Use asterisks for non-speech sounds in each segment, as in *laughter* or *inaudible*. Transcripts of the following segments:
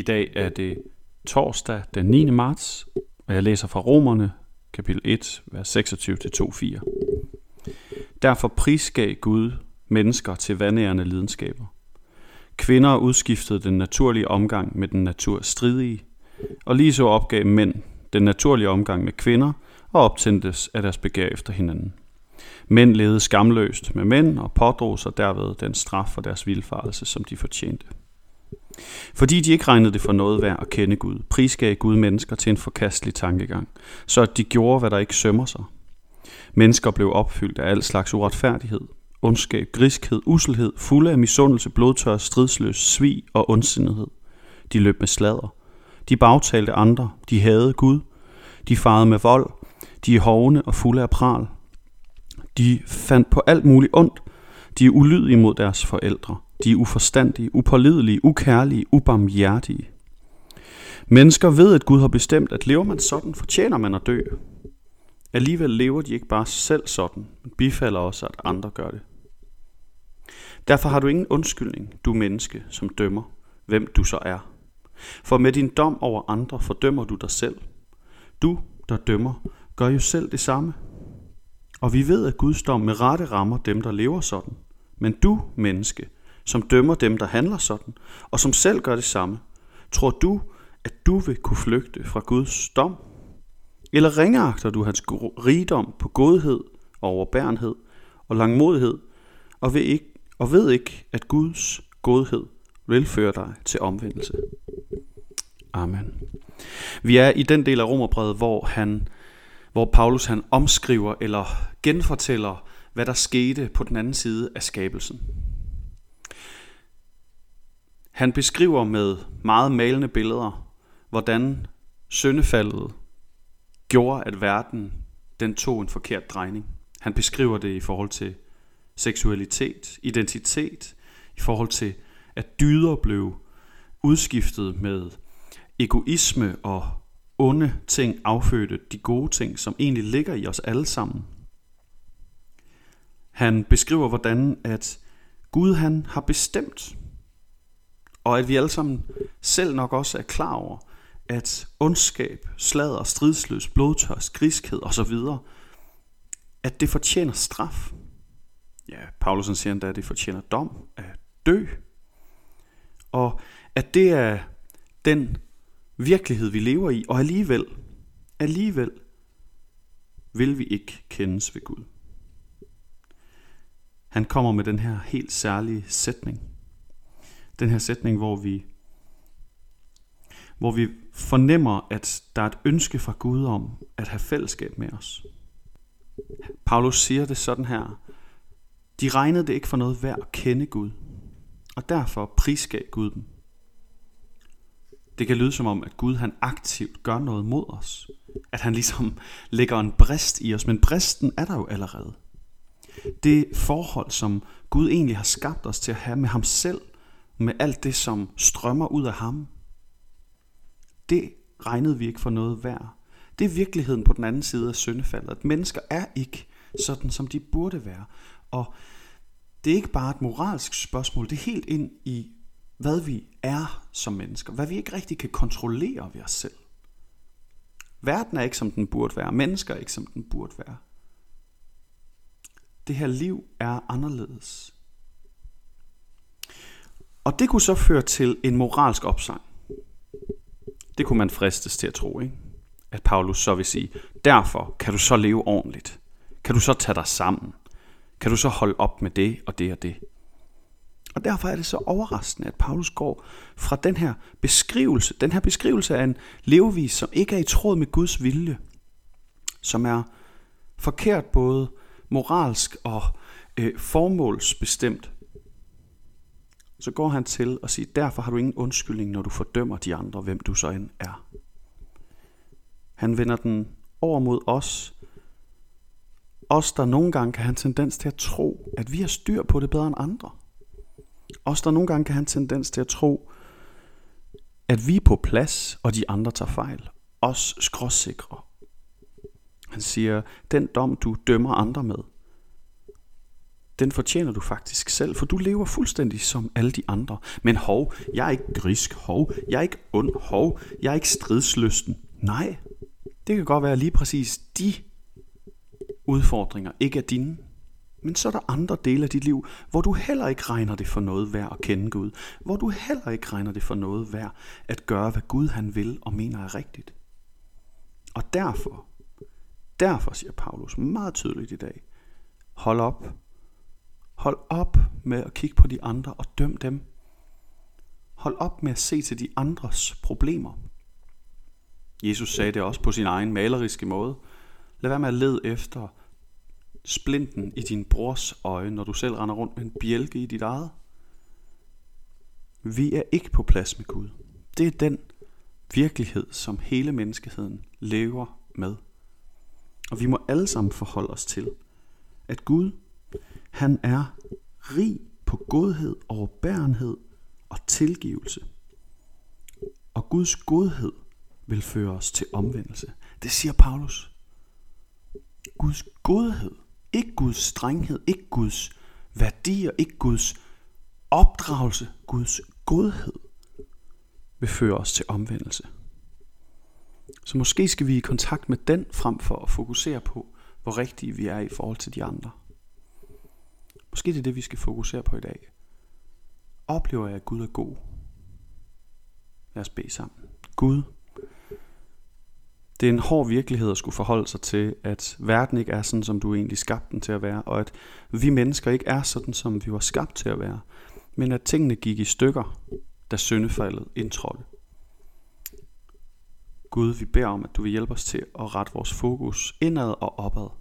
I dag er det torsdag den 9. marts, og jeg læser fra Romerne, kapitel 1, vers 26-24. Derfor prisgav Gud mennesker til vandærende lidenskaber. Kvinder udskiftede den naturlige omgang med den naturstridige, og lige så opgav mænd den naturlige omgang med kvinder og optændtes af deres begær efter hinanden. Mænd levede skamløst med mænd og pådrog sig derved den straf for deres vilfarelse, som de fortjente. Fordi de ikke regnede det for noget værd at kende Gud, prisgav Gud mennesker til en forkastelig tankegang, så at de gjorde, hvad der ikke sømmer sig. Mennesker blev opfyldt af al slags uretfærdighed, ondskab, griskhed, uselhed, fulde af misundelse, blodtør, stridsløs, svig og ondsindighed. De løb med sladder. De bagtalte andre. De havde Gud. De farede med vold. De er hovne og fulde af pral. De fandt på alt muligt ondt. De er ulydige mod deres forældre. De er uforstandige, upålidelige, ukærlige, ubarmhjertige. Mennesker ved, at Gud har bestemt, at lever man sådan, fortjener man at dø. Alligevel lever de ikke bare selv sådan, men bifalder også, at andre gør det. Derfor har du ingen undskyldning, du menneske, som dømmer, hvem du så er. For med din dom over andre fordømmer du dig selv. Du, der dømmer, gør jo selv det samme. Og vi ved, at Guds dom med rette rammer dem, der lever sådan. Men du, menneske, som dømmer dem, der handler sådan, og som selv gør det samme, tror du, at du vil kunne flygte fra Guds dom? Eller ringeagter du hans rigdom på godhed og overbærenhed og langmodighed, og ved ikke, og ved ikke, at Guds godhed vil føre dig til omvendelse? Amen. Vi er i den del af Romerbrevet, hvor han hvor Paulus han omskriver eller genfortæller, hvad der skete på den anden side af skabelsen. Han beskriver med meget malende billeder, hvordan syndefaldet gjorde, at verden den tog en forkert drejning. Han beskriver det i forhold til seksualitet, identitet, i forhold til, at dyder blev udskiftet med egoisme og onde ting affødte de gode ting, som egentlig ligger i os alle sammen. Han beskriver, hvordan at Gud han har bestemt, og at vi alle sammen selv nok også er klar over, at ondskab, sladder, stridsløs, blodtørst, griskhed osv., at det fortjener straf. Ja, Paulusen siger endda, at det fortjener dom at dø. Og at det er den virkelighed, vi lever i, og alligevel, alligevel vil vi ikke kendes ved Gud. Han kommer med den her helt særlige sætning. Den her sætning, hvor vi hvor vi fornemmer, at der er et ønske fra Gud om at have fællesskab med os. Paulus siger det sådan her. De regnede det ikke for noget værd at kende Gud, og derfor prisgav Gud dem. Det kan lyde som om, at Gud han aktivt gør noget mod os. At han ligesom *laughs* lægger en brist i os, men bristen er der jo allerede. Det forhold, som Gud egentlig har skabt os til at have med ham selv, med alt det, som strømmer ud af ham, det regnede vi ikke for noget værd. Det er virkeligheden på den anden side af syndefaldet, at mennesker er ikke sådan, som de burde være. Og det er ikke bare et moralsk spørgsmål, det er helt ind i hvad vi er som mennesker, hvad vi ikke rigtig kan kontrollere ved os selv. Verden er ikke som den burde være, mennesker er ikke som den burde være. Det her liv er anderledes. Og det kunne så føre til en moralsk opsang. Det kunne man fristes til at tro, ikke? At Paulus så vil sige, derfor kan du så leve ordentligt. Kan du så tage dig sammen. Kan du så holde op med det og det og det. Og derfor er det så overraskende, at Paulus går fra den her beskrivelse, den her beskrivelse af en levevis, som ikke er i tråd med Guds vilje, som er forkert både moralsk og øh, formålsbestemt, så går han til at sige, derfor har du ingen undskyldning, når du fordømmer de andre, hvem du så end er. Han vender den over mod os, os der nogle gange kan have en tendens til at tro, at vi har styr på det bedre end andre. Os, der nogle gange kan have en tendens til at tro, at vi er på plads, og de andre tager fejl. Os skråsikre. Han siger, den dom, du dømmer andre med, den fortjener du faktisk selv, for du lever fuldstændig som alle de andre. Men hov, jeg er ikke grisk, hov, jeg er ikke ond, hov, jeg er ikke stridslysten. Nej, det kan godt være lige præcis de udfordringer ikke er dine. Men så er der andre dele af dit liv, hvor du heller ikke regner det for noget værd at kende Gud. Hvor du heller ikke regner det for noget værd at gøre, hvad Gud han vil og mener er rigtigt. Og derfor, derfor siger Paulus meget tydeligt i dag, hold op. Hold op med at kigge på de andre og døm dem. Hold op med at se til de andres problemer. Jesus sagde det også på sin egen maleriske måde. Lad være med at lede efter splinten i din brors øje, når du selv render rundt med en bjælke i dit eget. Vi er ikke på plads med Gud. Det er den virkelighed, som hele menneskeheden lever med. Og vi må alle sammen forholde os til, at Gud, han er rig på godhed, overbærenhed og tilgivelse. Og Guds godhed vil føre os til omvendelse. Det siger Paulus. Guds godhed, ikke Guds strenghed, ikke Guds værdier, ikke Guds opdragelse, Guds godhed vil føre os til omvendelse. Så måske skal vi i kontakt med den frem for at fokusere på, hvor rigtige vi er i forhold til de andre. Måske det er det, vi skal fokusere på i dag. Oplever jeg, at Gud er god? Lad os bede sammen. Gud, det er en hård virkelighed at skulle forholde sig til, at verden ikke er sådan, som du egentlig skabte den til at være, og at vi mennesker ikke er sådan, som vi var skabt til at være, men at tingene gik i stykker, da syndefaldet indtrådte. Gud, vi beder om, at du vil hjælpe os til at rette vores fokus indad og opad.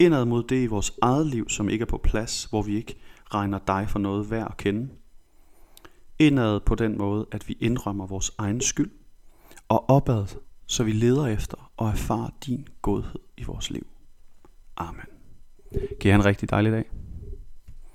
Indad mod det i vores eget liv, som ikke er på plads, hvor vi ikke regner dig for noget værd at kende. Indad på den måde, at vi indrømmer vores egen skyld. Og opad, så vi leder efter og erfarer din godhed i vores liv. Amen. Giv en rigtig dejlig dag.